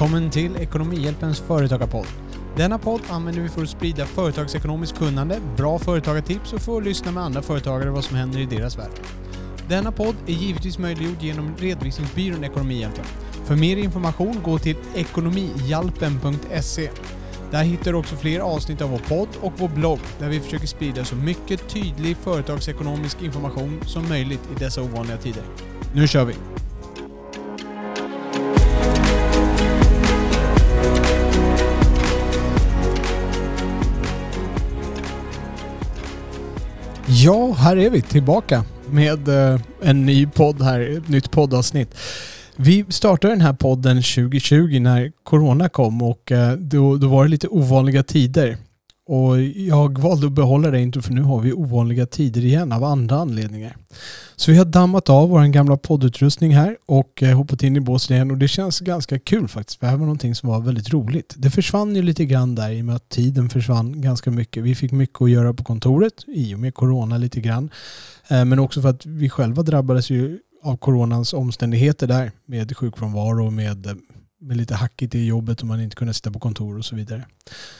Välkommen till Ekonomihjälpens företagarpodd. Denna podd använder vi för att sprida företagsekonomiskt kunnande, bra företagartips och för att lyssna med andra företagare vad som händer i deras värld. Denna podd är givetvis möjliggjord genom redovisningsbyrån Ekonomihjälpen. För mer information gå till ekonomihjälpen.se. Där hittar du också fler avsnitt av vår podd och vår blogg där vi försöker sprida så mycket tydlig företagsekonomisk information som möjligt i dessa ovanliga tider. Nu kör vi! Ja, här är vi tillbaka med eh, en ny podd här, ett nytt poddavsnitt. Vi startade den här podden 2020 när Corona kom och eh, då, då var det lite ovanliga tider. Och jag valde att behålla det inte för nu har vi ovanliga tider igen av andra anledningar. Så vi har dammat av vår gamla poddutrustning här och eh, hoppat in i båset igen och det känns ganska kul faktiskt. Det här var någonting som var väldigt roligt. Det försvann ju lite grann där i och med att tiden försvann ganska mycket. Vi fick mycket att göra på kontoret i och med corona lite grann. Eh, men också för att vi själva drabbades ju av coronans omständigheter där med sjukfrånvaro och med eh, med lite hackigt i jobbet och man inte kunde sitta på kontor och så vidare.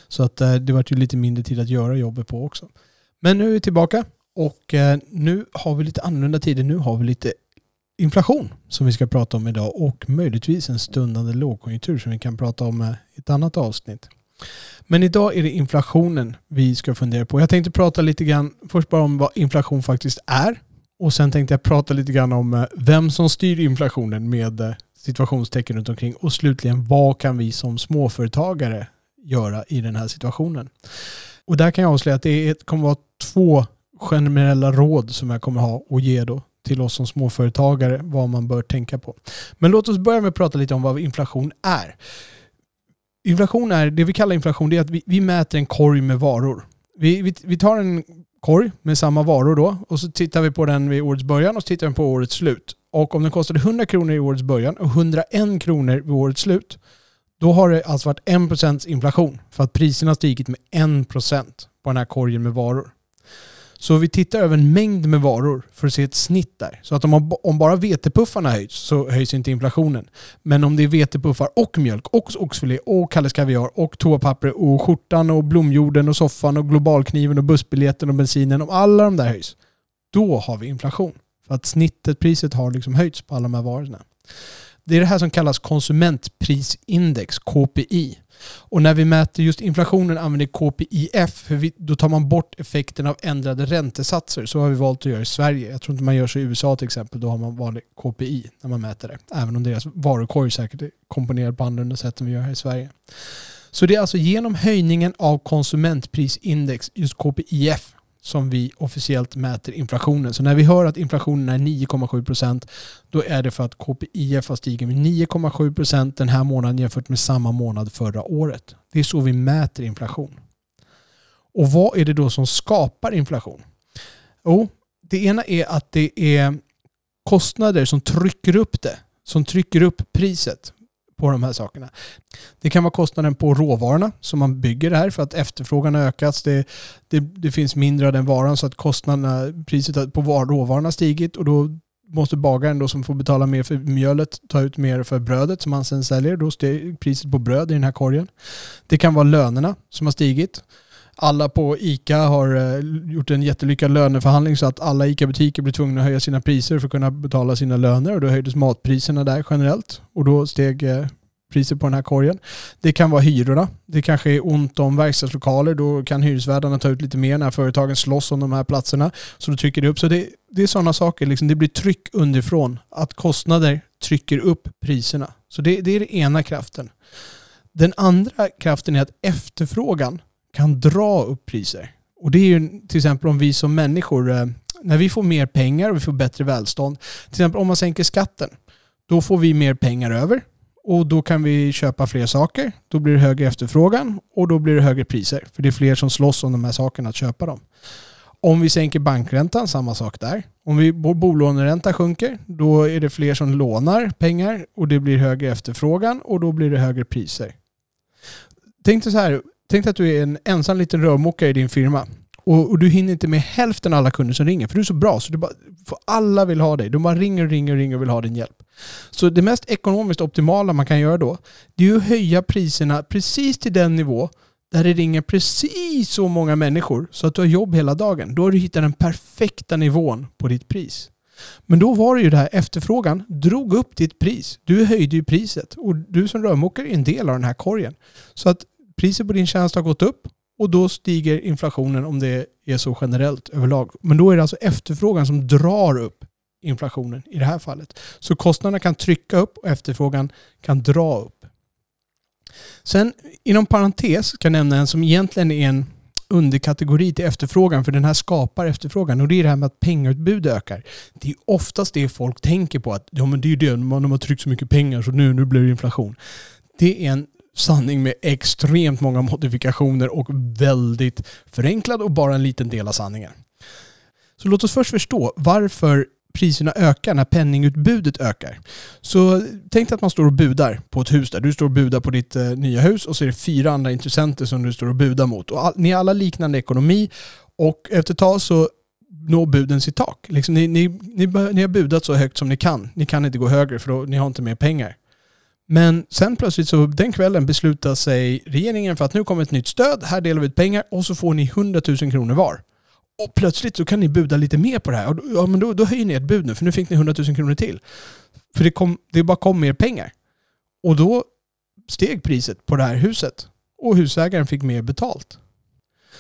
Så att eh, det var ju lite mindre tid att göra jobbet på också. Men nu är vi tillbaka och eh, nu har vi lite annorlunda tider. Nu har vi lite inflation som vi ska prata om idag och möjligtvis en stundande lågkonjunktur som vi kan prata om eh, i ett annat avsnitt. Men idag är det inflationen vi ska fundera på. Jag tänkte prata lite grann först bara om vad inflation faktiskt är och sen tänkte jag prata lite grann om vem som styr inflationen med situationstecken runt omkring. Och slutligen, vad kan vi som småföretagare göra i den här situationen? Och där kan jag avslöja att det kommer vara två generella råd som jag kommer ha och ge då till oss som småföretagare vad man bör tänka på. Men låt oss börja med att prata lite om vad inflation är. Inflation är, det vi kallar inflation, det är att vi, vi mäter en korg med varor. Vi, vi, vi tar en korg med samma varor då och så tittar vi på den vid årets början och så tittar vi på årets slut. Och om den kostade 100 kronor i årets början och 101 kronor vid årets slut, då har det alltså varit 1% inflation för att priserna har stigit med 1% på den här korgen med varor. Så vi tittar över en mängd med varor för att se ett snitt där. Så att om, om bara vetepuffarna höjs så höjs inte inflationen. Men om det är vetepuffar och mjölk och oxfilé och Kalles Kaviar och toapapper och skjortan och blomjorden och soffan och globalkniven och bussbiljetten och bensinen. Om alla de där höjs, då har vi inflation. För att snittet, priset har liksom höjts på alla de här varorna. Det är det här som kallas konsumentprisindex, KPI. Och när vi mäter just inflationen använder KPIF, för vi, då tar man bort effekten av ändrade räntesatser. Så har vi valt att göra i Sverige. Jag tror inte man gör så i USA till exempel. Då har man vanlig KPI när man mäter det. Även om deras varukorg säkert är komponerad på annorlunda sätt än vi gör här i Sverige. Så det är alltså genom höjningen av konsumentprisindex, just KPIF, som vi officiellt mäter inflationen. Så när vi hör att inflationen är 9,7 procent då är det för att KPIF har stigit med 9,7 procent den här månaden jämfört med samma månad förra året. Det är så vi mäter inflation. Och vad är det då som skapar inflation? Jo, det ena är att det är kostnader som trycker upp det, som trycker upp priset på de här sakerna. Det kan vara kostnaden på råvarorna som man bygger det här för att efterfrågan har ökat. Det, det, det finns mindre av den varan så att kostnaderna, priset på råvarorna har stigit och då måste bagaren då som får betala mer för mjölet ta ut mer för brödet som han sen säljer. Då steg priset på bröd i den här korgen. Det kan vara lönerna som har stigit alla på ICA har eh, gjort en jättelyckad löneförhandling så att alla ICA-butiker blir tvungna att höja sina priser för att kunna betala sina löner och då höjdes matpriserna där generellt och då steg eh, priset på den här korgen. Det kan vara hyrorna. Det kanske är ont om verkstadslokaler. Då kan hyresvärdarna ta ut lite mer när företagen slåss om de här platserna. Så då trycker det upp. Så det, det är sådana saker. Liksom det blir tryck underifrån. Att kostnader trycker upp priserna. Så det, det är den ena kraften. Den andra kraften är att efterfrågan kan dra upp priser. Och det är ju till exempel om vi som människor, eh, när vi får mer pengar och vi får bättre välstånd, till exempel om man sänker skatten, då får vi mer pengar över och då kan vi köpa fler saker. Då blir det högre efterfrågan och då blir det högre priser. För det är fler som slåss om de här sakerna att köpa dem. Om vi sänker bankräntan, samma sak där. Om vi, vår bolåneränta sjunker, då är det fler som lånar pengar och det blir högre efterfrågan och då blir det högre priser. Tänk dig så här, Tänk att du är en ensam liten rörmokare i din firma Och, och, du hinner inte med hälften av alla kunder som ringer, för du är så bra så du bara, för alla vill ha dig. De bara ringer och ringer och ringer och vill ha din hjälp. Så det mest ekonomiskt optimala man kan göra då, det är att höja priserna precis till den nivå där det ringer precis så många människor så att du har jobb hela dagen. Då har du hittat den perfekta nivån på ditt pris. Men då var det ju det här efterfrågan drog upp ditt pris. Du höjde ju priset och du som rörmokare är en del av den här korgen. Så att priset på din tjänst har gått upp och då stiger inflationen om det är så generellt överlag. Men då är det alltså efterfrågan som drar upp inflationen i det här fallet. Så kostnaderna kan trycka upp och efterfrågan kan dra upp. Sen inom parentes kan jag nämna en som egentligen är en underkategori till efterfrågan för den här skapar efterfrågan och det är det här med att pengautbud ökar. Det är oftast det folk tänker på att ja men det är ju det, man har tryckt så mycket pengar så nu, nu blir det inflation. Det är en sanning med extremt många modifikationer och väldigt förenklad och bara en liten del av sanningen. Så låt oss först förstå varför priserna ökar när penningutbudet ökar. Så tänk dig att man står och budar på ett hus där. Du står och budar på ditt eh, nya hus och så är det fyra andra intressenter som du står och budar mot. Och all, ni har alla liknande ekonomi och efter ett tag så når buden sitt tak. Liksom ni, ni, ni, ni har budat så högt som ni kan. Ni kan inte gå högre för då, ni har inte mer pengar. Men sen plötsligt så den kvällen beslutar sig regeringen för att nu kommer ett nytt stöd, här delar vi ut pengar och så får ni 100 000 kronor var. Och plötsligt så kan ni buda lite mer på det här. Och då, ja, men då, då höjer ni ert bud nu för nu fick ni 100 000 kronor till. För det, kom, det bara kom mer pengar. Och då steg priset på det här huset. Och husägaren fick mer betalt.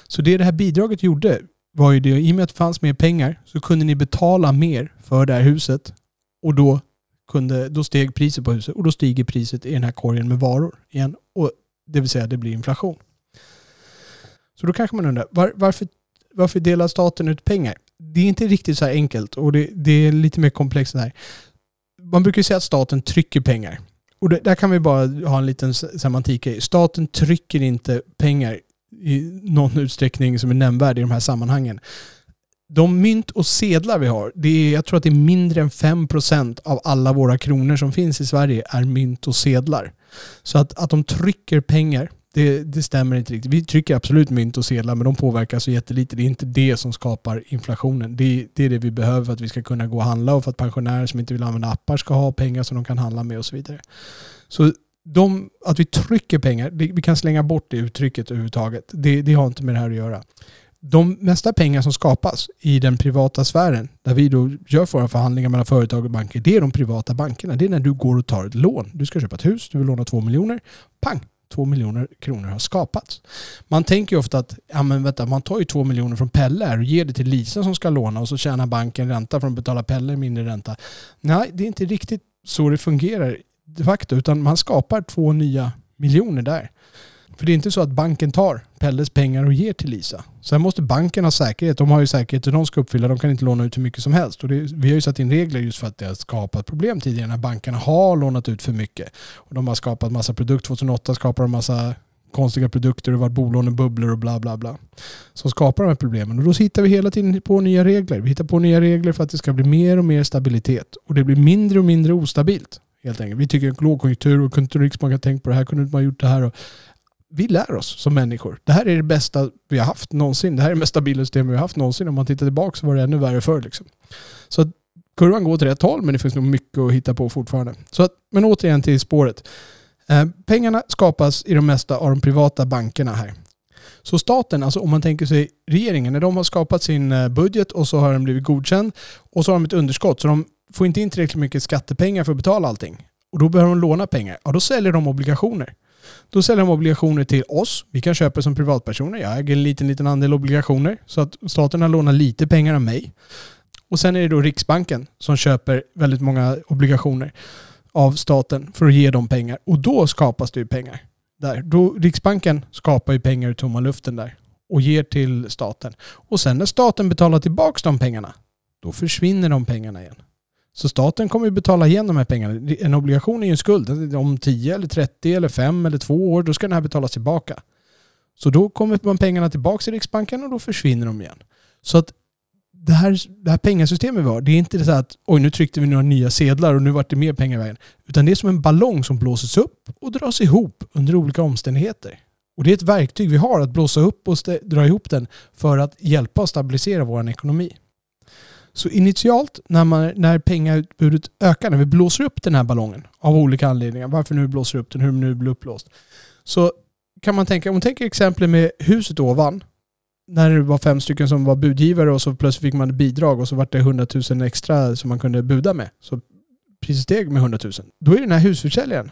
Så det det här bidraget gjorde var ju det, i och med att det fanns mer pengar så kunde ni betala mer för det här huset. Och då, kunde, då steg priset på huset och då stiger priset i den här korgen med varor igen. Och det vill säga det blir inflation. Så då kanske man undrar, var, varför varför delar staten ut pengar? Det är inte riktigt så här enkelt och det, det är lite mer komplext än här. Man brukar säga att staten trycker pengar. Och det, där kan vi bara ha en liten semantik i. Staten trycker inte pengar i någon utsträckning som är nämnvärd i de här sammanhangen. De mynt och sedlar vi har, det är, jag tror att det är mindre än 5% av alla våra kronor som finns i Sverige är mynt och sedlar. Så att, att de trycker pengar det, det, stämmer inte riktigt. Vi trycker absolut mynt och sedlar men de påverkar så jättelite. Det är inte det som skapar inflationen. Det, det, är det vi behöver för att vi ska kunna gå och handla och för att pensionärer som inte vill använda appar ska ha pengar som de kan handla med och så vidare. Så de, att vi trycker pengar, det, vi kan slänga bort det uttrycket överhuvudtaget. Det, det har inte med det här att göra. De mesta pengar som skapas i den privata sfären, där vi då gör våra förhandlingar mellan företag och banker, det är de privata bankerna. Det är när du går och tar ett lån. Du ska köpa ett hus, du vill låna två miljoner. Pang! två miljoner kronor har skapats. Man tänker ju ofta att ja, men vänta, man tar ju två miljoner från Pelle och ger det till Lisa som ska låna och så tjänar banken ränta för att betala Pelle mindre ränta. Nej, det är inte riktigt så det fungerar de facto utan man skapar två nya miljoner där. För det är inte så att banken tar Pelles pengar och ger till Lisa. Sen måste banken ha säkerhet. De har ju säkerhet de ska uppfylla. De kan inte låna ut hur mycket som helst. Och det, vi har ju satt in regler just för att det har skapat problem tidigare när bankerna har lånat ut för mycket. Och de har skapat massa produkter. 2008 skapade de massa konstiga produkter och var bolånebubblor och bla bla bla. Som skapar de här problemen. Och då hittar vi hela tiden på nya regler. Vi hittar på nya regler för att det ska bli mer och mer stabilitet. Och det blir mindre och mindre ostabilt. Helt enkelt. Vi tycker att lågkonjunktur och kunde Riksbanken ha tänkt på det här, kunde man ha gjort det här. Och vi lär oss som människor. Det här är det bästa vi har haft någonsin. Det här är det mest stabila system vi har haft någonsin. Om man tittar tillbaka så var det ännu värre förr. Liksom. Så kurvan går åt rätt håll men det finns nog mycket att hitta på fortfarande. Så att, men återigen till spåret. Eh, pengarna skapas i de mesta av de privata bankerna här. Så staten, alltså om man tänker sig regeringen, när de har skapat sin eh, budget och så har den blivit godkänd och så har de ett underskott så de får inte in tillräckligt mycket skattepengar för att betala allting. Och då behöver de låna pengar. Ja, då säljer de obligationer. Då säljer de obligationer till oss. Vi kan köpa som privatpersoner. Jag äger en liten, liten andel obligationer. Så att staten har lånat lite pengar av mig. Och sen är det då Riksbanken som köper väldigt många obligationer av staten för att ge dem pengar. Och då skapas det ju pengar. Där. Då, Riksbanken skapar ju pengar ur tomma luften där och ger till staten. Och sen när staten betalar tillbaka de pengarna, då försvinner de pengarna igen. Så staten kommer ju betala igen de här pengarna. En obligation är ju en skuld. Om 10 eller 30 eller 5 eller 2 år, då ska den här betalas tillbaka. Så då kommer man pengarna tillbaka till Riksbanken och då försvinner de igen. Så att det här, det här pengasystemet vi har, det är inte så att oj nu tryckte vi några nya sedlar och nu vart det mer pengar i vägen. Utan det är som en ballong som blåses upp och dras ihop under olika omständigheter. Och det är ett verktyg vi har att blåsa upp och dra ihop den för att hjälpa och stabilisera vår ekonomi. Så initialt när, man, när pengautbudet ökar, när vi blåser upp den här ballongen av olika anledningar, varför nu blåser upp den, hur den nu blir uppblåst. Så kan man tänka, om man tänker exempel med huset ovan, när det var fem stycken som var budgivare och så plötsligt fick man bidrag och så var det 100 000 extra som man kunde buda med. Så priset steg med 100 000. Då är den här husförsäljaren,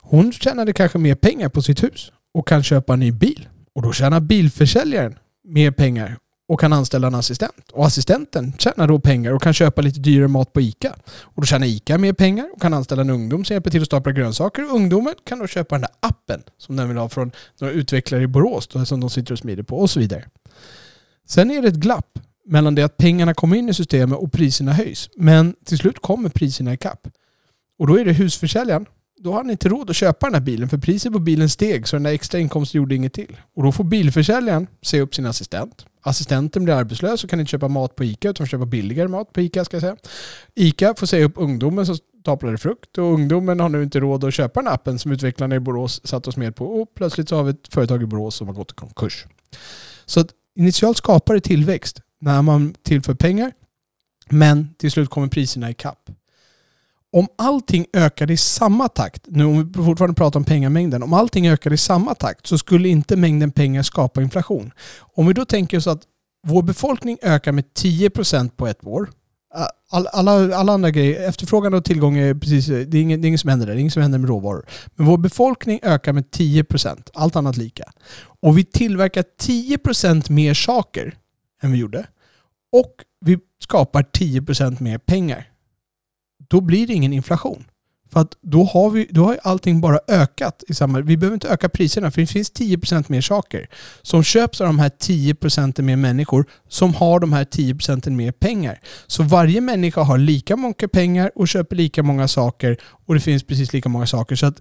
hon tjänade kanske mer pengar på sitt hus och kan köpa en ny bil. Och då tjänar bilförsäljaren mer pengar och kan anställa en assistent. Och assistenten tjänar då pengar och kan köpa lite dyrare mat på ICA. Och då tjänar ICA mer pengar och kan anställa en ungdom som hjälper till att stapla grönsaker. Och ungdomen kan då köpa den där appen som den vill ha från några utvecklare i Borås då, som de sitter och smider på och så vidare. Sen är det ett glapp mellan det att pengarna kommer in i systemet och priserna höjs. Men till slut kommer priserna ikapp. Och då är det husförsäljaren då har han inte råd att köpa den här bilen för priset på bilen steg så den där extra inkomsten gjorde inget till. Och då får bilförsäljaren se upp sin assistent. Assistenten blir arbetslös och kan inte köpa mat på ICA utan får köpa billigare mat på ICA ska jag säga. ICA får säga upp ungdomen som staplade frukt och ungdomen har nu inte råd att köpa den appen som utvecklarna i Borås satt oss med på och plötsligt så har vi ett företag i Borås som har gått i konkurs. Så att initialt skapar det tillväxt när man tillför pengar men till slut kommer priserna i kapp om allting ökade i samma takt, nu om vi fortfarande pratar om pengamängden, om allting ökade i samma takt så skulle inte mängden pengar skapa inflation. Om vi då tänker oss att vår befolkning ökar med 10% på ett år. Alla, alla, alla andra grejer, efterfrågan och tillgång är precis, det är, inget, det är inget som händer där, det är inget som händer med råvaror. Men vår befolkning ökar med 10%, allt annat lika. Och vi tillverkar 10% mer saker än vi gjorde. Och vi skapar 10% mer pengar då blir det ingen inflation. För att då har, vi, då har allting bara ökat i samma... Vi behöver inte öka priserna för det finns 10% mer saker som köps av de här 10% mer människor som har de här 10% mer pengar. Så varje människa har lika mycket pengar och köper lika många saker och det finns precis lika många saker. Så att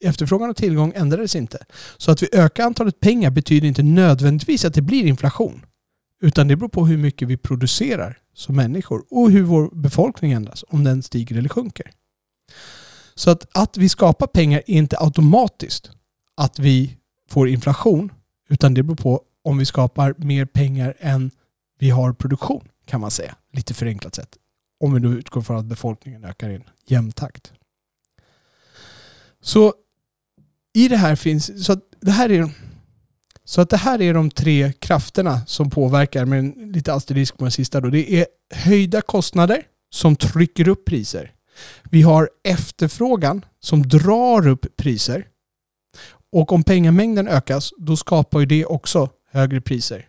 efterfrågan och tillgång ändrades inte. Så att vi ökar antalet pengar betyder inte nödvändigtvis att det blir inflation. Utan det beror på hur mycket vi producerar som människor och hur vår befolkning ändras, om den stiger eller sjunker. Så att, att vi skapar pengar är inte automatiskt att vi får inflation, utan det beror på om vi skapar mer pengar än vi har produktion, kan man säga. Lite förenklat sett. Om vi då utgår från att befolkningen ökar i en jämn takt. Så i det här finns, så det här är så att det här är de tre krafterna som påverkar, med lite asterisk på den sista då. Det är höjda kostnader som trycker upp priser. Vi har efterfrågan som drar upp priser. Och om pengamängden ökas, då skapar ju det också högre priser.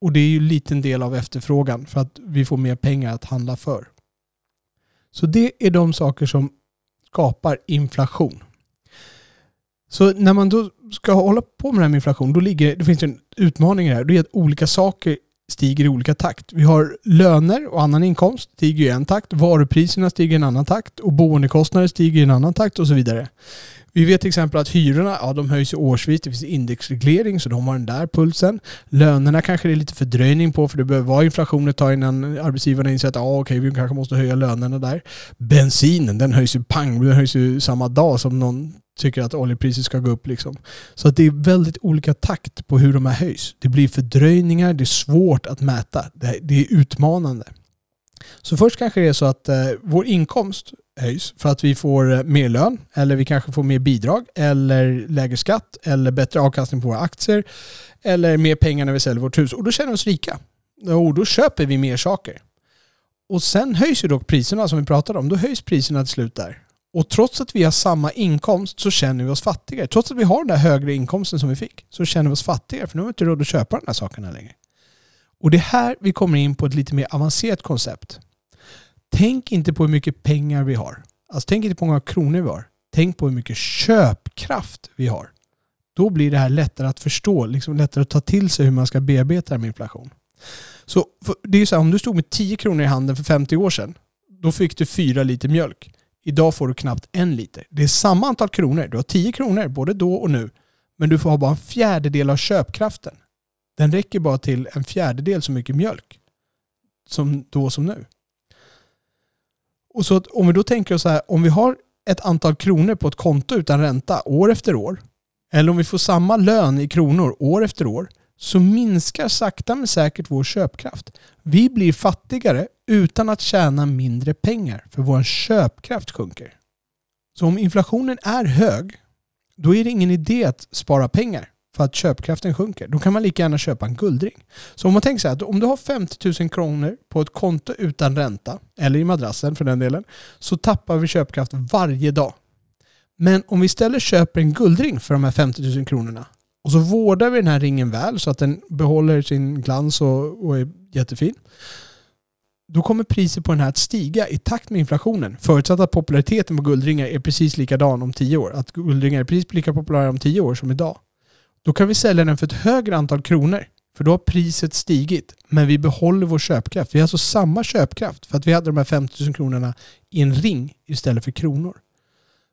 Och det är ju en liten del av efterfrågan för att vi får mer pengar att handla för. Så det är de saker som skapar inflation. Så när man då ska hålla på med det här med inflation, då, ligger, då finns det en utmaning i det här. Det är att olika saker stiger i olika takt. Vi har löner och annan inkomst stiger i en takt, varupriserna stiger i en annan takt och boendekostnader stiger i en annan takt och så vidare. Vi vet till exempel att hyrorna ja, de höjs årsvis. Det finns indexreglering så de har den där pulsen. Lönerna kanske det är lite fördröjning på för det behöver vara inflation ett tag innan arbetsgivarna inser att ah, okay, vi kanske måste höja lönerna där. Bensinen den höjs ju pang, den höjs ju samma dag som någon tycker att oljepriset ska gå upp. Liksom. Så att det är väldigt olika takt på hur de här höjs. Det blir fördröjningar, det är svårt att mäta. Det, det är utmanande. Så först kanske det är så att eh, vår inkomst höjs för att vi får eh, mer lön eller vi kanske får mer bidrag eller lägre skatt eller bättre avkastning på våra aktier eller mer pengar när vi säljer vårt hus och då känner vi oss rika. Och då köper vi mer saker. Och sen höjs ju dock priserna som vi pratade om. Då höjs priserna till slut där. Och trots att vi har samma inkomst så känner vi oss fattigare. Trots att vi har den där högre inkomsten som vi fick så känner vi oss fattigare för nu har vi inte råd att köpa de här sakerna längre. Och det är här vi kommer in på ett lite mer avancerat koncept. Tänk inte på hur mycket pengar vi har. Alltså tänk inte på hur många kronor vi har. Tänk på hur mycket köpkraft vi har. Då blir det här lättare att förstå, liksom lättare att ta till sig hur man ska bearbeta det med inflation. Så det är så här, om du stod med 10 kronor i handen för 50 år sedan, då fick du 4 liter mjölk. Idag får du knappt en liter. Det är samma antal kronor. Du har 10 kronor både då och nu. Men du får ha bara en fjärdedel av köpkraften. Den räcker bara till en fjärdedel så mycket mjölk. Som då som nu. Och så om vi då tänker oss så här, om vi har ett antal kronor på ett konto utan ränta år efter år eller om vi får samma lön i kronor år efter år, så minskar sakta men säkert vår köpkraft. Vi blir fattigare utan att tjäna mindre pengar, för vår köpkraft sjunker. Så om inflationen är hög, då är det ingen idé att spara pengar för att köpkraften sjunker. Då kan man lika gärna köpa en guldring. Så om man tänker så här, att om du har 50 000 kronor på ett konto utan ränta, eller i madrassen för den delen, så tappar vi köpkraft varje dag. Men om vi istället köper en guldring för de här 50 000 kronorna och så vårdar vi den här ringen väl så att den behåller sin glans och, och är jättefin. Då kommer priset på den här att stiga i takt med inflationen. Förutsatt att populariteten på guldringar är precis likadan om tio år. Att guldringar är precis lika populära om tio år som idag. Då kan vi sälja den för ett högre antal kronor. För då har priset stigit. Men vi behåller vår köpkraft. Vi har alltså samma köpkraft för att vi hade de här 50 000 kronorna i en ring istället för kronor.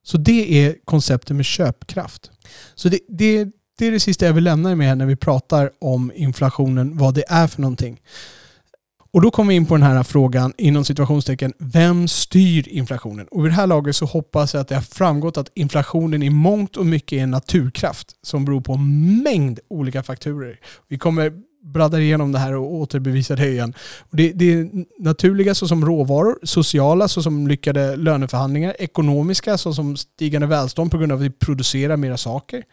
Så det är konceptet med köpkraft. Så det, det, det är det sista jag vill lämna er med när vi pratar om inflationen, vad det är för någonting. Och då kommer vi in på den här frågan inom situationstecken, vem styr inflationen? Och vid det här laget så hoppas jag att det har framgått att inflationen i mångt och mycket är en naturkraft som beror på en mängd olika faktorer. Vi kommer bladda igenom det här och återbevisa det igen. Det, det är naturliga såsom råvaror, sociala såsom lyckade löneförhandlingar, ekonomiska såsom stigande välstånd på grund av att vi producerar mera saker.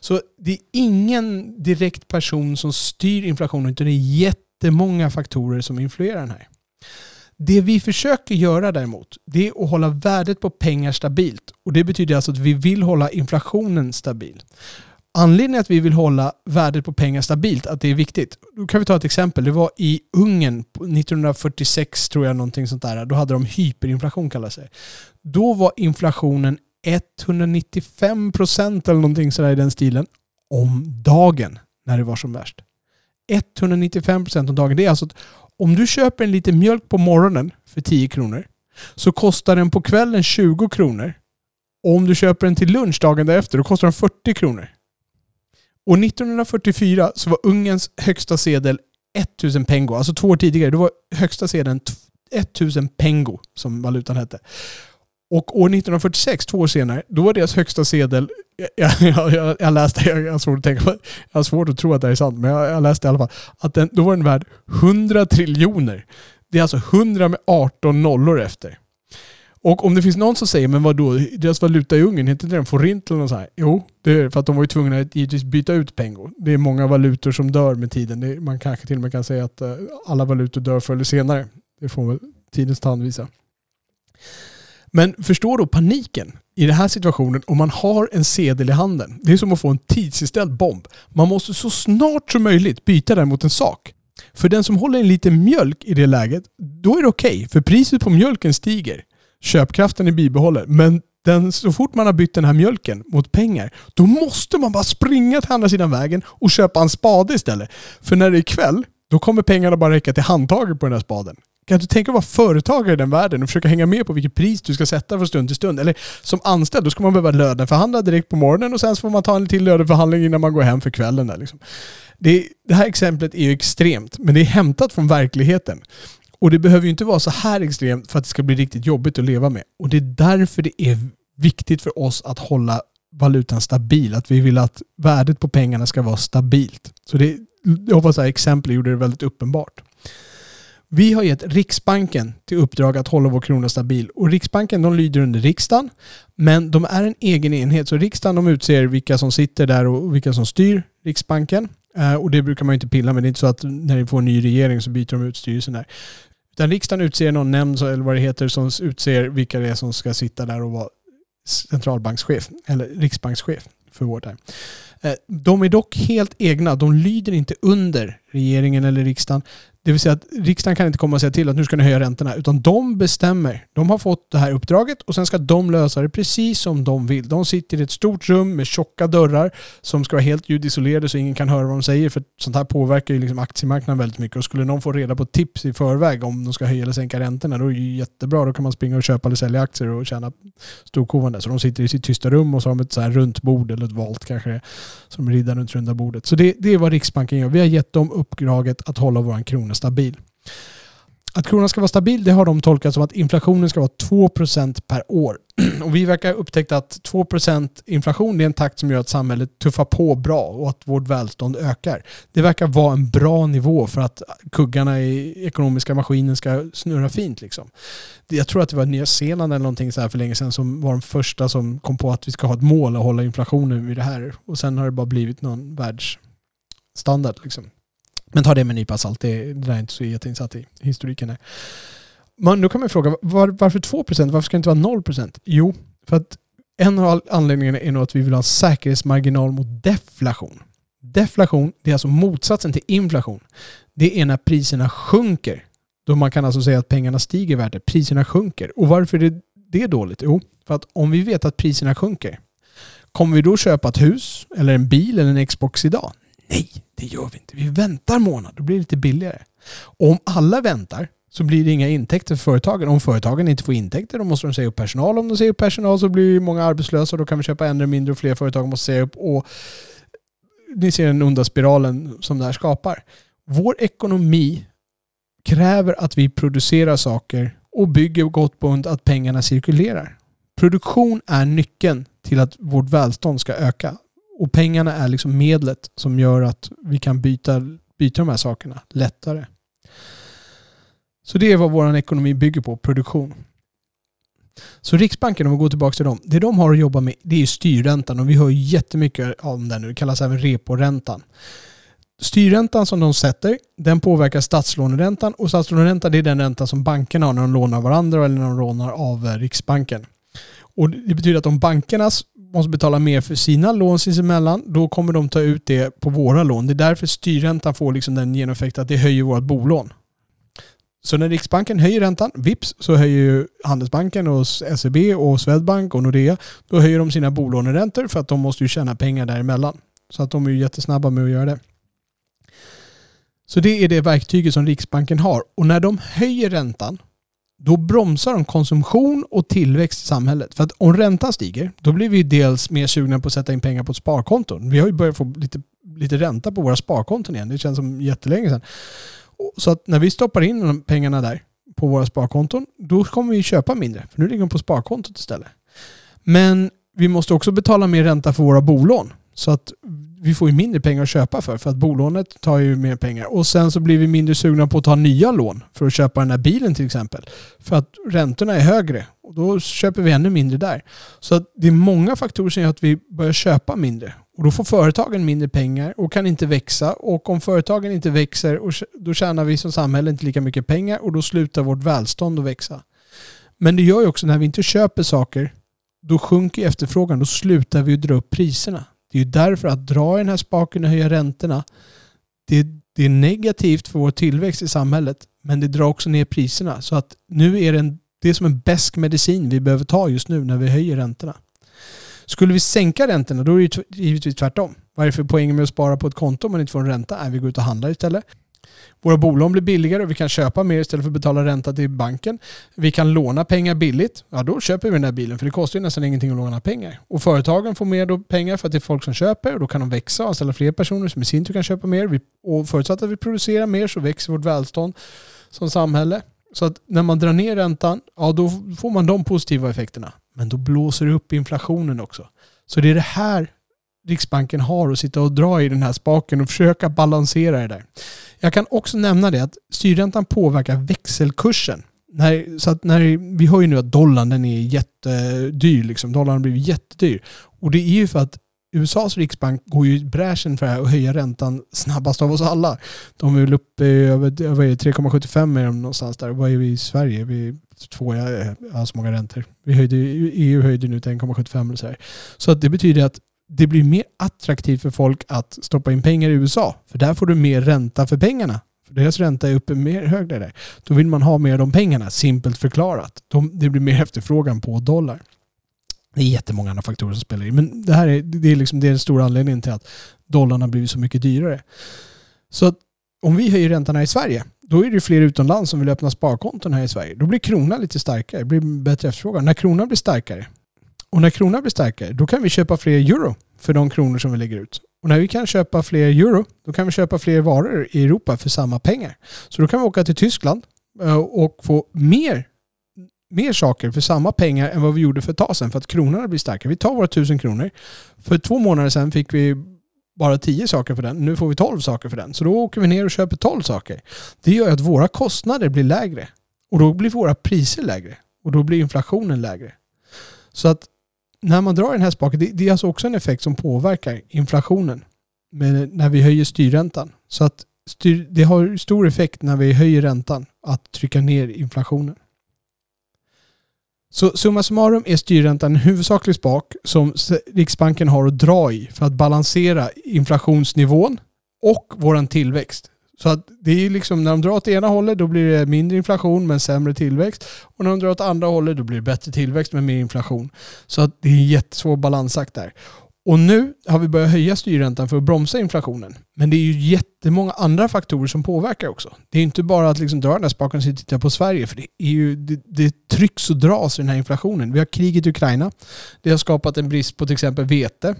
Så det är ingen direkt person som styr inflationen utan det är jättemånga faktorer som influerar den här. Det vi försöker göra däremot, det är att hålla värdet på pengar stabilt. Och Det betyder alltså att vi vill hålla inflationen stabil. Anledningen att vi vill hålla värdet på pengar stabilt, att det är viktigt. Då kan vi ta ett exempel. Det var i Ungern 1946 tror jag, någonting sånt där. Då hade de hyperinflation kallas det. Då var inflationen 195 procent eller någonting sådär i den stilen om dagen när det var som värst. 195 procent om dagen. Det är alltså att om du köper en liter mjölk på morgonen för 10 kronor så kostar den på kvällen 20 kronor. Och om du köper den till lunch dagen därefter då kostar den 40 kronor. Och 1944 så var Ungerns högsta sedel 1000 pengo. Alltså två år tidigare. Då var högsta sedeln 1000 pengo som valutan hette. Och år 1946, två år senare, då var deras högsta sedel, jag, jag, jag, jag läste, jag har, svårt att tänka, jag har svårt att tro att det är sant, men jag, jag läste i alla fall, att den, då var den värd 100 triljoner. Det är alltså 100 med 18 nollor efter. Och om det finns någon som säger, men vad då deras valuta i Ungern, heter inte den forint eller något sånt här? Jo, det är för att de var ju tvungna att givetvis byta ut pengar. Det är många valutor som dör med tiden. Det, man kanske till och med kan säga att eh, alla valutor dör förr eller senare. Det får väl tidens tand visa. Men förstå då paniken i den här situationen om man har en sedel i handen. Det är som att få en tidsinställd bomb. Man måste så snart som möjligt byta den mot en sak. För den som håller en liten mjölk i det läget, då är det okej. Okay, för priset på mjölken stiger köpkraften är bibehållen. Men den, så fort man har bytt den här mjölken mot pengar, då måste man bara springa till andra sidan vägen och köpa en spade istället. För när det är kväll, då kommer pengarna bara räcka till handtaget på den här spaden. Kan du tänka dig att vara företagare i den världen och försöka hänga med på vilket pris du ska sätta från stund till stund? Eller som anställd, då ska man behöva löneförhandla direkt på morgonen och sen så får man ta en till löneförhandling innan man går hem för kvällen. Där liksom. det, det här exemplet är ju extremt, men det är hämtat från verkligheten. Och det behöver ju inte vara så här extremt för att det ska bli riktigt jobbigt att leva med. Och det är därför det är viktigt för oss att hålla valutan stabil. Att vi vill att värdet på pengarna ska vara stabilt. Så det, jag hoppas att exemplet gjorde det väldigt uppenbart. Vi har gett Riksbanken till uppdrag att hålla vår krona stabil. Och Riksbanken de lyder under riksdagen. Men de är en egen enhet. Så riksdagen de utser vilka som sitter där och vilka som styr Riksbanken. Eh, och det brukar man inte pilla med. Det är inte så att när vi får en ny regering så byter de ut styrelsen där. Utan riksdagen utser någon nämnd eller vad det heter som utser vilka det är som ska sitta där och vara centralbankschef eller riksbankschef för vår time. Eh, de är dock helt egna. De lyder inte under regeringen eller riksdagen. Det vill säga att riksdagen kan inte komma och säga till att nu ska ni höja räntorna. Utan de bestämmer. De har fått det här uppdraget och sen ska de lösa det precis som de vill. De sitter i ett stort rum med tjocka dörrar som ska vara helt ljudisolerade så ingen kan höra vad de säger. För sånt här påverkar ju liksom aktiemarknaden väldigt mycket. Och skulle någon få reda på tips i förväg om de ska höja eller sänka räntorna då är det ju jättebra. Då kan man springa och köpa eller sälja aktier och tjäna storkovan Så de sitter i sitt tysta rum och så har de ett så här runt bord eller ett valt kanske som riddar runt runda bordet. Så det, det är vad Riksbanken gör. Vi har gett dem uppdraget att hålla vår krona stabil. Att kronan ska vara stabil, det har de tolkat som att inflationen ska vara 2% per år. Och vi verkar ha upptäckt att 2% inflation är en takt som gör att samhället tuffar på bra och att vårt välstånd ökar. Det verkar vara en bra nivå för att kuggarna i ekonomiska maskinen ska snurra fint. Liksom. Jag tror att det var Nya Zeeland eller någonting så här för länge sedan som var de första som kom på att vi ska ha ett mål att hålla inflationen vid det här. Och sen har det bara blivit någon världsstandard. Liksom. Men ta det med en nypa salt, det, det där är inte så jätteinsatt i historiken. Här. Men då kan man fråga, var, varför 2%? Varför ska det inte vara 0%? Jo, för att en av anledningarna är nog att vi vill ha en säkerhetsmarginal mot deflation. Deflation, det är alltså motsatsen till inflation. Det är när priserna sjunker. Då man kan alltså säga att pengarna stiger i värde. Priserna sjunker. Och varför är det dåligt? Jo, för att om vi vet att priserna sjunker, kommer vi då köpa ett hus eller en bil eller en Xbox idag? Nej, det gör vi inte. Vi väntar månad, då blir det lite billigare. Och om alla väntar så blir det inga intäkter för företagen. Om företagen inte får intäkter då måste de säga upp personal. Om de säger upp personal så blir det många arbetslösa och då kan vi köpa ännu mindre och fler företag måste säga upp. Och ni ser den onda spiralen som det här skapar. Vår ekonomi kräver att vi producerar saker och bygger gott på att pengarna cirkulerar. Produktion är nyckeln till att vårt välstånd ska öka. Och pengarna är liksom medlet som gör att vi kan byta, byta de här sakerna lättare. Så det är vad vår ekonomi bygger på, produktion. Så Riksbanken, om vi går tillbaka till dem, det de har att jobba med det är styrräntan och vi hör jättemycket om den nu. Det kallas även reporäntan. Styrräntan som de sätter, den påverkar statslåneräntan och statslåneräntan det är den ränta som bankerna har när de lånar varandra eller när de lånar av eh, Riksbanken. Och Det betyder att om bankernas måste betala mer för sina lån sinsemellan, då kommer de ta ut det på våra lån. Det är därför styrräntan får liksom den genomeffekt att det höjer vårt bolån. Så när Riksbanken höjer räntan, vips, så höjer ju Handelsbanken och SEB och Swedbank och Nordea, då höjer de sina bolåneräntor för att de måste ju tjäna pengar däremellan. Så att de är ju jättesnabba med att göra det. Så det är det verktyget som Riksbanken har. Och när de höjer räntan, då bromsar de konsumtion och tillväxt i samhället. För att om räntan stiger, då blir vi dels mer sugna på att sätta in pengar på ett sparkonto. Vi har ju börjat få lite, lite ränta på våra sparkonton igen. Det känns som jättelänge sedan. Så att när vi stoppar in pengarna där på våra sparkonton, då kommer vi köpa mindre. För nu ligger de på sparkontot istället. Men vi måste också betala mer ränta för våra bolån. Så att vi får ju mindre pengar att köpa för. För att bolånet tar ju mer pengar. Och sen så blir vi mindre sugna på att ta nya lån för att köpa den här bilen till exempel. För att räntorna är högre. Och då köper vi ännu mindre där. Så att det är många faktorer som gör att vi börjar köpa mindre. Och då får företagen mindre pengar och kan inte växa. Och om företagen inte växer, då tjänar vi som samhälle inte lika mycket pengar och då slutar vårt välstånd att växa. Men det gör ju också när vi inte köper saker, då sjunker efterfrågan. Då slutar vi dra upp priserna. Det är ju därför att dra i den här spaken och höja räntorna, det, det är negativt för vår tillväxt i samhället. Men det drar också ner priserna. Så att nu är det, en, det är som en besk medicin vi behöver ta just nu när vi höjer räntorna. Skulle vi sänka räntorna då är det givetvis tvärtom. Vad är det för poäng med att spara på ett konto om man inte får en ränta? Nej, vi går ut och handlar istället. Våra bolån blir billigare och vi kan köpa mer istället för att betala ränta till banken. Vi kan låna pengar billigt. Ja, då köper vi den där bilen för det kostar ju nästan ingenting att låna pengar. Och företagen får mer då pengar för att det är folk som köper och då kan de växa och anställa fler personer som i sin tur kan köpa mer. Och förutsatt att vi producerar mer så växer vårt välstånd som samhälle. Så att när man drar ner räntan, ja då får man de positiva effekterna. Men då blåser det upp inflationen också. Så det är det här Riksbanken har att sitta och dra i den här spaken och försöka balansera det där. Jag kan också nämna det att styrräntan påverkar växelkursen. När, så att när, vi hör ju nu att dollarn den är jättedyr. Liksom. Dollarn har blivit jättedyr. Och det är ju för att USAs riksbank går ju i bräschen för att höja räntan snabbast av oss alla. De är väl uppe i över 3,75 är de någonstans där. Vad är vi i Sverige? Vi två, jag har så många räntor. Vi höjde, EU höjde nu till 1,75 eller så här. Så att det betyder att det blir mer attraktivt för folk att stoppa in pengar i USA. För där får du mer ränta för pengarna. För deras ränta är uppe mer högre där. Då vill man ha mer av de pengarna, simpelt förklarat. det blir mer efterfrågan på dollar. Det är jättemånga andra faktorer som spelar in. Men det här är, det är, liksom, det är den stora anledningen till att dollarn har blivit så mycket dyrare. Så att om vi höjer räntorna i Sverige, då är det fler utomlands som vill öppna sparkonton här i Sverige. Då blir kronan lite starkare, det blir bättre efterfrågan. När kronan blir starkare, och när kronan blir starkare, då kan vi köpa fler euro för de kronor som vi lägger ut. Och när vi kan köpa fler euro, då kan vi köpa fler varor i Europa för samma pengar. Så då kan vi åka till Tyskland eh, och få mer, mer saker för samma pengar än vad vi gjorde för ett tag sedan för att kronorna blir starkare. Vi tar våra tusen kronor. För två månader sedan fick vi bara tio saker för den. Nu får vi tolv saker för den. Så då åker vi ner och köper tolv saker. Det gör att våra kostnader blir lägre. Och då blir våra priser lägre. Och då blir inflationen lägre. Så att när man drar den här spaken, det, det är alltså också en effekt som påverkar inflationen. Med, när vi höjer styrräntan. Så att styr, det har stor effekt när vi höjer räntan att trycka ner inflationen. Så summa summarum är styrräntan en huvudsaklig spak som Riksbanken har att dra i för att balansera inflationsnivån och vår tillväxt. Så att det är liksom när de drar åt ena hållet då blir det mindre inflation men sämre tillväxt. Och när de drar åt andra hållet då blir det bättre tillväxt men mer inflation. Så att det är en jättesvår balansakt där. Och nu har vi börjat höja styrräntan för att bromsa inflationen. Men det är ju jättemånga andra faktorer som påverkar också. Det är inte bara att liksom dra den där spaken och titta på Sverige. För det, är ju, det, det trycks och dras i den här inflationen. Vi har kriget i Ukraina. Det har skapat en brist på till exempel vete.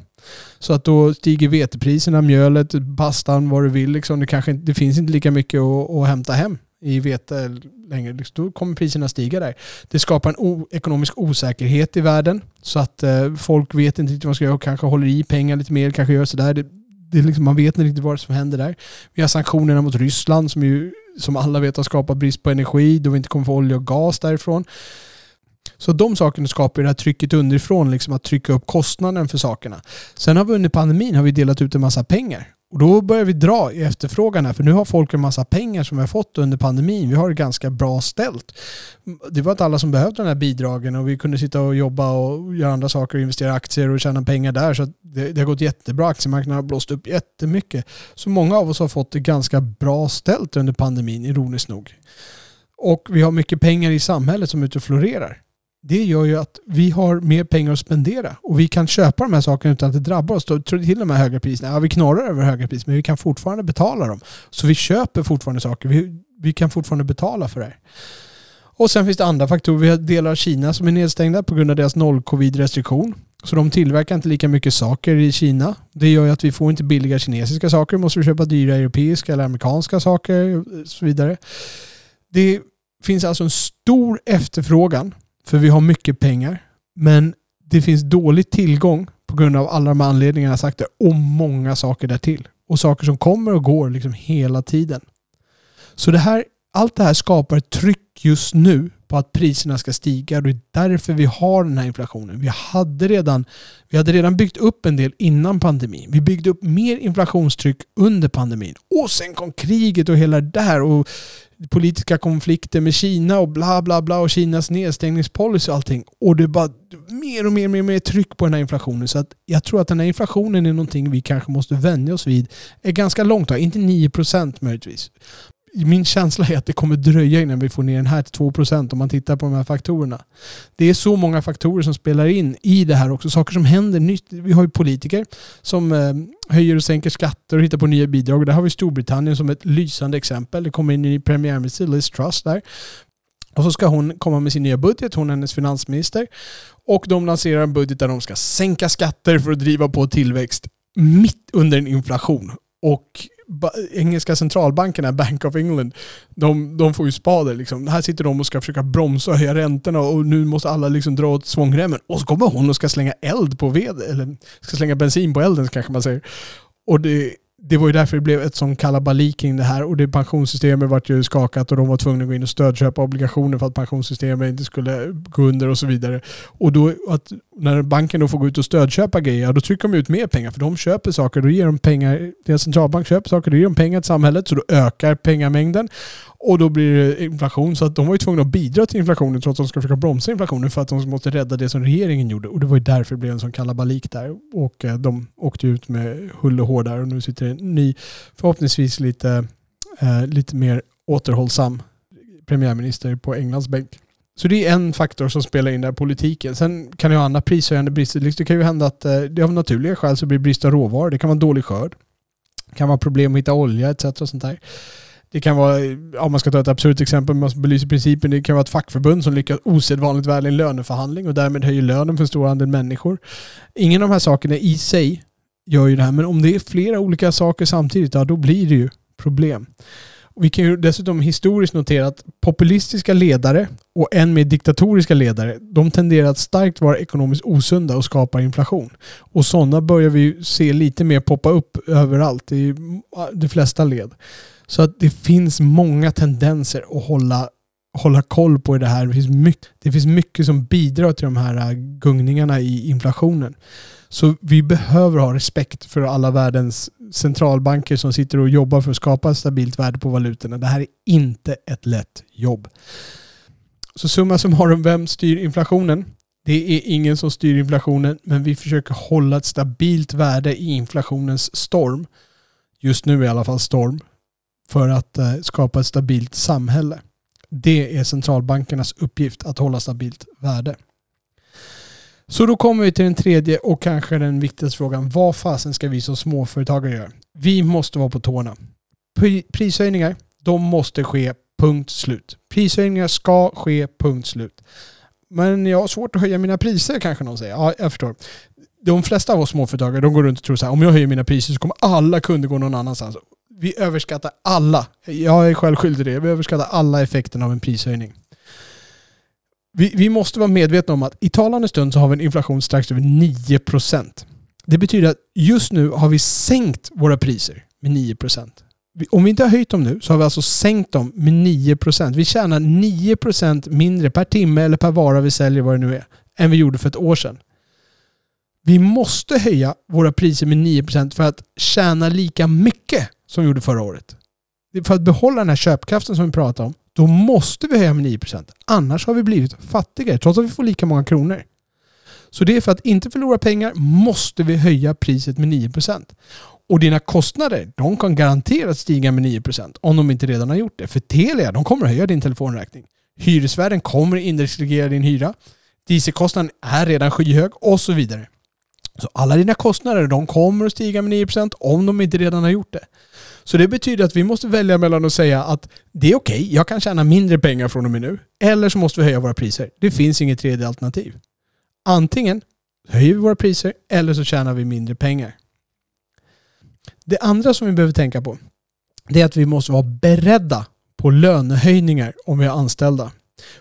Så att då stiger vetepriserna, mjölet, pastan, vad du vill. Liksom. Det, kanske, det finns inte lika mycket att, att hämta hem i vete längre, då kommer priserna stiga där. Det skapar en ekonomisk osäkerhet i världen så att eh, folk vet inte riktigt vad de ska göra och kanske håller i pengar lite mer, kanske gör sådär. Det, det liksom, man vet inte riktigt vad som händer där. Vi har sanktionerna mot Ryssland som, ju, som alla vet har skapat brist på energi då vi inte kommer få olja och gas därifrån. Så de sakerna skapar det här trycket underifrån, liksom att trycka upp kostnaden för sakerna. Sen har vi under pandemin har vi delat ut en massa pengar. Och då börjar vi dra i efterfrågan här, för nu har folk en massa pengar som vi har fått under pandemin. Vi har det ganska bra ställt. Det var inte alla som behövde de här bidragen och vi kunde sitta och jobba och göra andra saker, investera i aktier och tjäna pengar där. Så det, det har gått jättebra. Aktiemarknaden har blåst upp jättemycket. Så många av oss har fått det ganska bra ställt under pandemin, ironiskt nog. Och vi har mycket pengar i samhället som är ute och florerar det gör ju att vi har mer pengar att spendera och vi kan köpa de här sakerna utan att det drabbar oss. Till de här höga priserna. Ja, vi knorrar över höga priser men vi kan fortfarande betala dem. Så vi köper fortfarande saker. Vi, vi kan fortfarande betala för det. Och sen finns det andra faktorer. Vi har delar av Kina som är nedstängda på grund av deras noll-covid-restriktion. Så de tillverkar inte lika mycket saker i Kina. Det gör ju att vi får inte billiga kinesiska saker. Vi måste köpa dyra europeiska eller amerikanska saker och så vidare. Det finns alltså en stor efterfrågan för vi har mycket pengar. Men det finns dålig tillgång på grund av alla de anledningarna jag sagt det och många saker därtill. Och saker som kommer och går liksom hela tiden. Så det här, allt det här skapar ett tryck just nu på att priserna ska stiga. Det är därför vi har den här inflationen. Vi hade redan, vi hade redan byggt upp en del innan pandemin. Vi byggde upp mer inflationstryck under pandemin. Och sen kom kriget och hela det där. Och politiska konflikter med Kina och bla bla bla och Kinas nedstängningspolicy och allting. Och det är bara mer och mer, mer, mer tryck på den här inflationen. Så att jag tror att den här inflationen är någonting vi kanske måste vänja oss vid. Är ganska långt, inte 9% möjligtvis min känsla är att det kommer dröja innan vi får ner den här till 2% om man tittar på de här faktorerna. Det är så många faktorer som spelar in i det här också. Saker som händer nytt. Vi har ju politiker som eh, höjer och sänker skatter och hittar på nya bidrag. Där har vi Storbritannien som ett lysande exempel. Det kommer in en ny premiärminister, Liz Truss där. Och så ska hon komma med sin nya budget, hon är hennes finansminister. Och de lanserar en budget där de ska sänka skatter för att driva på tillväxt mitt under en inflation. Och engelska centralbankerna, Bank of England, de, de får ju spader. Liksom. Här sitter de och ska försöka bromsa och höja räntorna och nu måste alla liksom dra åt svångremmen. Och så kommer hon och ska slänga eld på ved, eller ska slänga bensin på elden kanske man säger. Och det, det var ju därför det blev ett sån kalabalik kring det här och det pensionssystemet vart ju skakat och de var tvungna att gå in och stödköpa obligationer för att pensionssystemet inte skulle gå under och så vidare. Och då att när banken då får gå ut och stödköpa grejer, då trycker de ut mer pengar för de köper saker, då ger de pengar, deras centralbank köper saker, då ger de pengar till samhället så då ökar pengamängden och då blir det inflation. Så att de var ju tvungna att bidra till inflationen trots att de ska försöka bromsa inflationen för att de måste rädda det som regeringen gjorde. Och det var ju därför det blev en sån kalabalik där. Och eh, de åkte ut med hull och hår där och nu sitter en ny, förhoppningsvis lite, eh, lite mer återhållsam premiärminister på Englands bänk. Så det är en faktor som spelar in där, politiken. Sen kan det ha andra prishöjande brister. Det kan ju hända att eh, det av naturliga skäl så blir brist av råvaror. Det kan vara dålig skörd. Det kan vara problem att hitta olja etc. Och sånt där. Det kan vara, om man ska ta ett absurt exempel, man belyser principen, det kan vara ett fackförbund som lyckas osedvanligt väl i en löneförhandling och därmed höjer lönen för en stor andel människor. Ingen av de här sakerna i sig gör ju det här, men om det är flera olika saker samtidigt, ja då blir det ju problem. Och vi kan ju dessutom historiskt notera att populistiska ledare och än mer diktatoriska ledare, de tenderar att starkt vara ekonomiskt osunda och skapar inflation. Och sådana börjar vi se lite mer poppa upp överallt i de flesta led. Så att det finns många tendenser att hålla, hålla koll på det här. Det finns, mycket, det finns mycket som bidrar till de här gungningarna i inflationen. Så vi behöver ha respekt för alla världens centralbanker som sitter och jobbar för att skapa ett stabilt värde på valutorna. Det här är inte ett lätt jobb. Så summa summarum, vem styr inflationen? Det är ingen som styr inflationen, men vi försöker hålla ett stabilt värde i inflationens storm. Just nu i alla fall storm. För att eh, skapa ett stabilt samhälle. Det är centralbankernas uppgift att hålla stabilt värde. Så då kommer vi till den tredje och kanske den viktigaste frågan. Vad fasen ska vi som småföretagare göra? Vi måste vara på tårna. Prishöjningar, de måste ske punkt slut. Prishöjningar ska ske punkt slut. Men jag har svårt att höja mina priser kanske någon säger. Ja, jag förstår. De flesta av oss småföretagare de går runt och tror så här, om jag höjer mina priser så kommer alla kunder gå någon annanstans. Vi överskattar alla, jag är själv skyldig till det, vi överskattar alla effekterna av en prishöjning. Vi, vi måste vara medvetna om att i talande stund så har vi en inflation strax över 9%. Det betyder att just nu har vi sänkt våra priser med 9%. Om vi inte har höjt dem nu så har vi alltså sänkt dem med 9%. Vi tjänar 9% mindre per timme eller per vara vi säljer, vad det nu är, än vi gjorde för ett år sedan. Vi måste höja våra priser med 9% för att tjäna lika mycket som vi gjorde förra året. För att behålla den här köpkraften som vi pratade om då måste vi höja med 9%. Annars har vi blivit fattigare trots att vi får lika många kronor. Så det är för att inte förlora pengar måste vi höja priset med 9%. Och dina kostnader, de kan garanterat stiga med 9% om de inte redan har gjort det. För Telia, de kommer att höja din telefonräkning. Hyresvärden kommer att indexreglera din hyra. Dieselkostnaden är redan skyhög och så vidare. Så alla dina kostnader, de kommer att stiga med 9% om de inte redan har gjort det. Så det betyder att vi måste välja mellan att säga att det är okej, okay, jag kan tjäna mindre pengar från och med nu. Eller så måste vi höja våra priser. Det finns inget tredje alternativ. Antingen höjer vi våra priser eller så tjänar vi mindre pengar. Det andra som vi behöver tänka på det är att vi måste vara beredda på lönehöjningar om vi är anställda.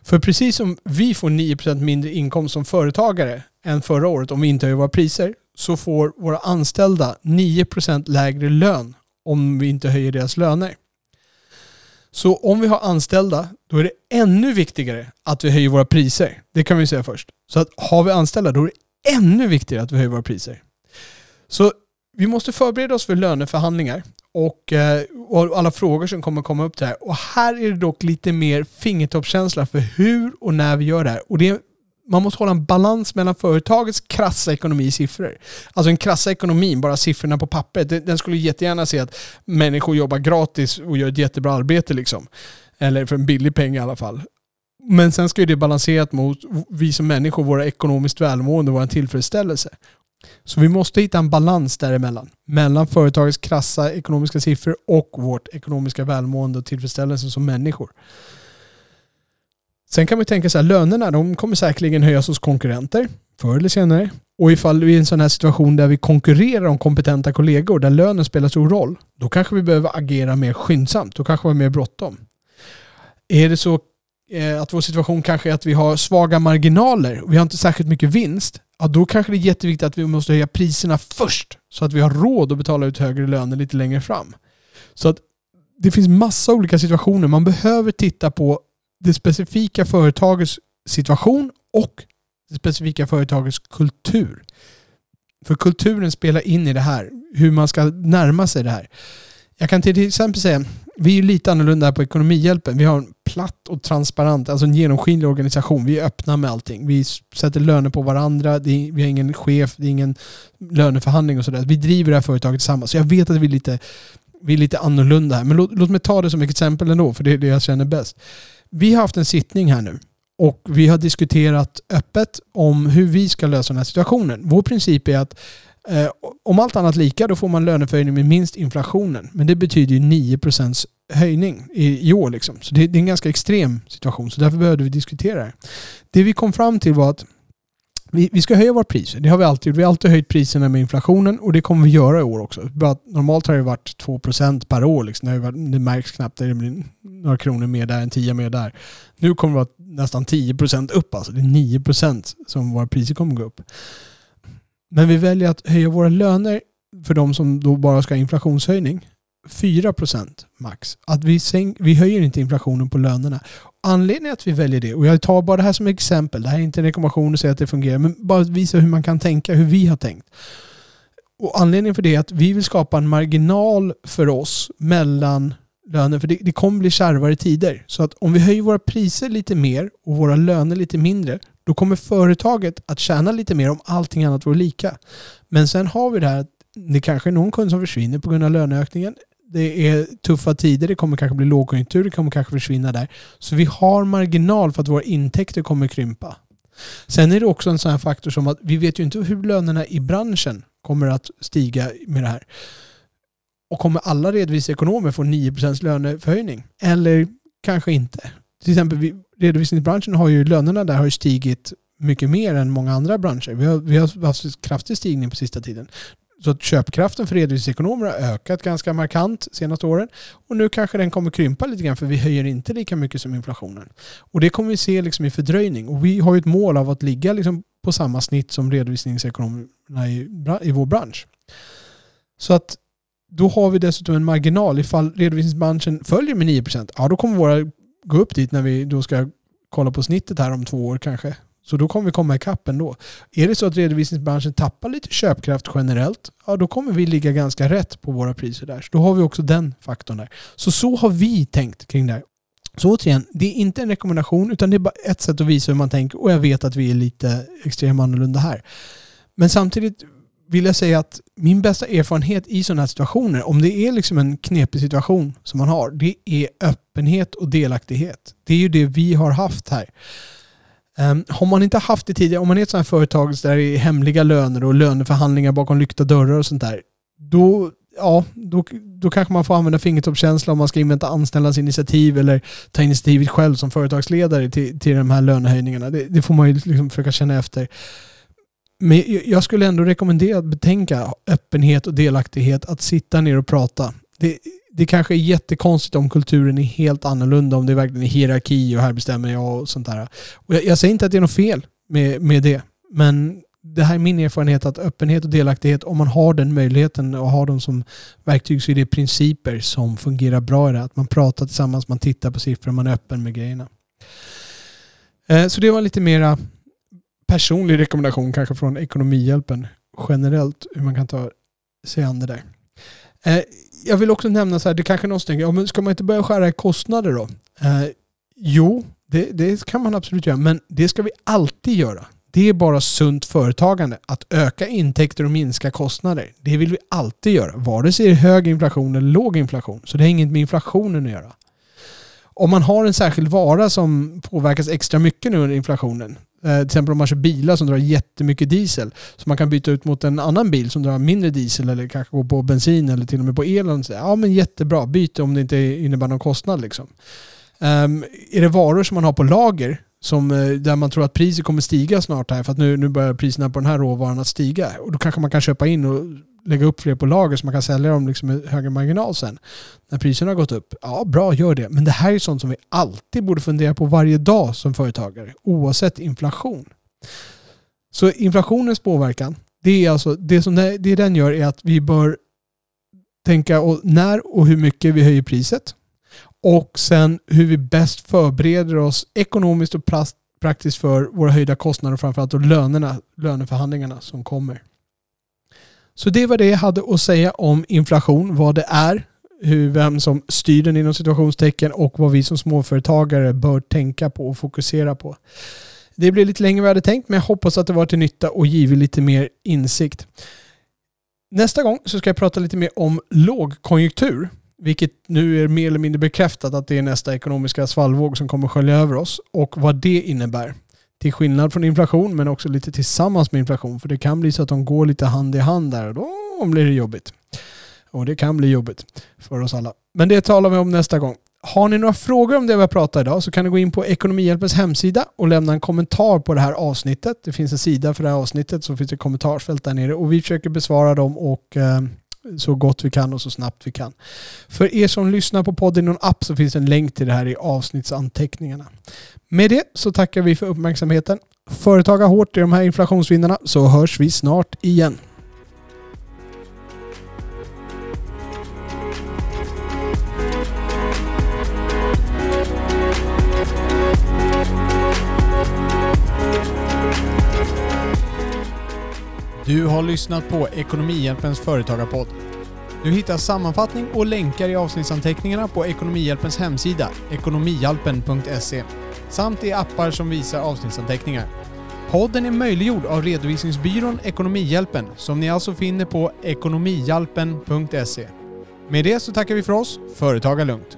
För precis som vi får 9% mindre inkomst som företagare än förra året om vi inte höjer våra priser så får våra anställda 9% lägre lön om vi inte höjer deras löner. Så om vi har anställda, då är det ännu viktigare att vi höjer våra priser. Det kan vi säga först. Så att har vi anställda, då är det ännu viktigare att vi höjer våra priser. Så vi måste förbereda oss för löneförhandlingar och, eh, och alla frågor som kommer komma upp där. Och här är det dock lite mer fingertoppskänsla för hur och när vi gör det här. Och det man måste hålla en balans mellan företagets krassa ekonomi i siffror. Alltså den krassa ekonomin, bara siffrorna på pappret, den skulle jättegärna se att människor jobbar gratis och gör ett jättebra arbete liksom. Eller för en billig peng i alla fall. Men sen ska ju det balanserat mot vi som människor, våra ekonomiskt välmående och vår tillfredsställelse. Så vi måste hitta en balans däremellan. Mellan företagets krassa ekonomiska siffror och vårt ekonomiska välmående och tillfredsställelse som människor. Sen kan man tänka så här, lönerna de kommer säkerligen höjas hos konkurrenter förr eller senare. Och ifall vi är i en sån här situation där vi konkurrerar om kompetenta kollegor, där lönen spelar stor roll, då kanske vi behöver agera mer skyndsamt. Då kanske vi har mer bråttom. Är det så eh, att vår situation kanske är att vi har svaga marginaler vi har inte särskilt mycket vinst, ja då kanske det är jätteviktigt att vi måste höja priserna först så att vi har råd att betala ut högre löner lite längre fram. Så att det finns massa olika situationer. Man behöver titta på det specifika företagets situation och det specifika företagets kultur. För kulturen spelar in i det här, hur man ska närma sig det här. Jag kan till exempel säga, vi är lite annorlunda här på Ekonomihjälpen. Vi har en platt och transparent, alltså en genomskinlig organisation. Vi är öppna med allting. Vi sätter löner på varandra, är, vi har ingen chef, det är ingen löneförhandling och sådär. Vi driver det här företaget tillsammans. Så jag vet att vi är lite, vi är lite annorlunda här. Men låt, låt mig ta det som ett exempel ändå, för det är det jag känner bäst vi har haft en sittning här nu och vi har diskuterat öppet om hur vi ska lösa den här situationen. Vår princip är att eh, om allt annat lika då får man löneförhöjning med minst inflationen. Men det betyder ju 9% höjning i, i år. Liksom. Så det, det, är en ganska extrem situation så därför behövde vi diskutera det. Det vi kom fram till var att vi, vi ska höja våra priser. Det har vi alltid gjort. Vi har alltid höjt priserna med inflationen och det kommer vi göra i år också. Bara, normalt har det varit 2% per år. Liksom. Det, varit, det märks knappt. Det blir några kronor mer där, en tia mer där. Nu kommer det vara nästan 10% upp. Alltså. Det är 9% som våra priser kommer gå upp. Men vi väljer att höja våra löner för de som då bara ska ha inflationshöjning. 4 procent max. Att vi, sänk, vi höjer inte inflationen på lönerna. Anledningen att vi väljer det, och jag tar bara det här som exempel, det här är inte en rekommendation att säga att det fungerar, men bara att visa hur man kan tänka, hur vi har tänkt. Och anledningen för det är att vi vill skapa en marginal för oss mellan löner, för det, det kommer bli kärvare tider. Så att om vi höjer våra priser lite mer och våra löner lite mindre, då kommer företaget att tjäna lite mer om allting annat vore lika. Men sen har vi det här att det kanske är någon kund som försvinner på grund av löneökningen det är tuffa tider, det kommer kanske bli lågkonjunktur, det kommer kanske försvinna där. Så vi har marginal för att våra intäkter kommer krympa. Sen är det också en sån här faktor som att vi vet ju inte hur lönerna i branschen kommer att stiga med det här. Och kommer alla redovisningsekonomer få 9% löneförhöjning? Eller kanske inte. Till exempel redovisningsbranschen har ju lönerna där har stigit mycket mer än många andra branscher. Vi har, vi har haft kraftig stigning på sista tiden. Så att köpkraften för redovisningsekonomer har ökat ganska markant de senaste åren. Och nu kanske den kommer krympa lite grann för vi höjer inte lika mycket som inflationen. Och det kommer vi se liksom i fördröjning. Och vi har ju ett mål av att ligga liksom på samma snitt som redovisningsekonomerna i, i vår bransch. Så att då har vi dessutom en marginal. Ifall redovisningsbranschen följer med 9%, ja då kommer våra gå upp dit när vi då ska kolla på snittet här om två år kanske. Så då kommer vi komma ikapp ändå. Är det så att redovisningsbranschen tappar lite köpkraft generellt, ja då kommer vi ligga ganska rätt på våra priser där. Så då har vi också den faktorn där. Så så har vi tänkt kring det här. Så återigen, det är inte en rekommendation utan det är bara ett sätt att visa hur man tänker och jag vet att vi är lite extremt annorlunda här. Men samtidigt vill jag säga att min bästa erfarenhet i sådana här situationer, om det är liksom en knepig situation som man har, det är öppenhet och delaktighet. Det är ju det vi har haft här. Um, har man inte haft det tidigare, om man är ett sånt här företag där det är hemliga löner och löneförhandlingar bakom lyckta dörrar och sånt där, då, ja, då, då kanske man får använda fingertoppskänsla om man ska invänta anställdas initiativ eller ta initiativet själv som företagsledare till, till de här lönehöjningarna. Det, det får man ju liksom försöka känna efter. Men jag skulle ändå rekommendera att betänka öppenhet och delaktighet, att sitta ner och prata. Det, det kanske är jättekonstigt om kulturen är helt annorlunda, om det verkligen är hierarki och här bestämmer jag och sånt där. Och jag, jag säger inte att det är något fel med, med det, men det här är min erfarenhet att öppenhet och delaktighet, om man har den möjligheten och har dem som verktyg så är det principer som fungerar bra i det. Att man pratar tillsammans, man tittar på siffror, man är öppen med grejerna. Eh, så det var lite mera personlig rekommendation kanske från Ekonomihjälpen generellt hur man kan ta sig an det där. Eh, jag vill också nämna så här, det kanske någon tänker, ja, men ska man inte börja skära i kostnader då? Eh, jo, det, det kan man absolut göra, men det ska vi alltid göra. Det är bara sunt företagande att öka intäkter och minska kostnader. Det vill vi alltid göra, vare sig det är hög inflation eller låg inflation. Så det har inget med inflationen att göra. Om man har en särskild vara som påverkas extra mycket nu under inflationen, Eh, till exempel om man kör bilar som drar jättemycket diesel. Så man kan byta ut mot en annan bil som drar mindre diesel eller kanske går på bensin eller till och med på el. Ja men jättebra, byt om det inte innebär någon kostnad. Liksom. Um, är det varor som man har på lager som, eh, där man tror att priset kommer stiga snart här för att nu, nu börjar priserna på den här råvaran att stiga. Och då kanske man kan köpa in och lägga upp fler på lager så man kan sälja dem liksom med högre marginal sen. När priserna har gått upp. Ja, bra, gör det. Men det här är sånt som vi alltid borde fundera på varje dag som företagare. Oavsett inflation. Så inflationens påverkan, det är alltså, det som det, den gör är att vi bör tänka och när och hur mycket vi höjer priset. Och sen hur vi bäst förbereder oss ekonomiskt och praktiskt för våra höjda kostnader och framförallt då lönerna, löneförhandlingarna som kommer. Så det var det jag hade att säga om inflation, vad det är, hur, vem som styr den inom situationstecken och vad vi som småföretagare bör tänka på och fokusera på. Det blev lite längre än vad jag hade tänkt men jag hoppas att det var till nytta och givit lite mer insikt. Nästa gång så ska jag prata lite mer om lågkonjunktur. Vilket nu är mer eller mindre bekräftat att det är nästa ekonomiska svallvåg som kommer skölja över oss och vad det innebär. Till skillnad från inflation men också lite tillsammans med inflation. För det kan bli så att de går lite hand i hand där och då blir det jobbigt. Och det kan bli jobbigt för oss alla. Men det talar vi om nästa gång. Har ni några frågor om det vi har pratat idag så kan ni gå in på Ekonomihjälpens hemsida och lämna en kommentar på det här avsnittet. Det finns en sida för det här avsnittet så finns det kommentarsfält där nere och vi försöker besvara dem och eh, så gott vi kan och så snabbt vi kan. För er som lyssnar på podden i någon app så finns en länk till det här i avsnittsanteckningarna. Med det så tackar vi för uppmärksamheten. Företaga hårt i de här inflationsvindarna så hörs vi snart igen. Du har lyssnat på Ekonomihjälpens företagarpodd. Du hittar sammanfattning och länkar i avsnittsanteckningarna på Ekonomihjälpens hemsida, ekonomihjälpen.se, samt i appar som visar avsnittsanteckningar. Podden är möjliggjord av redovisningsbyrån Ekonomihjälpen som ni alltså finner på ekonomihjälpen.se. Med det så tackar vi för oss. Företaga lugnt.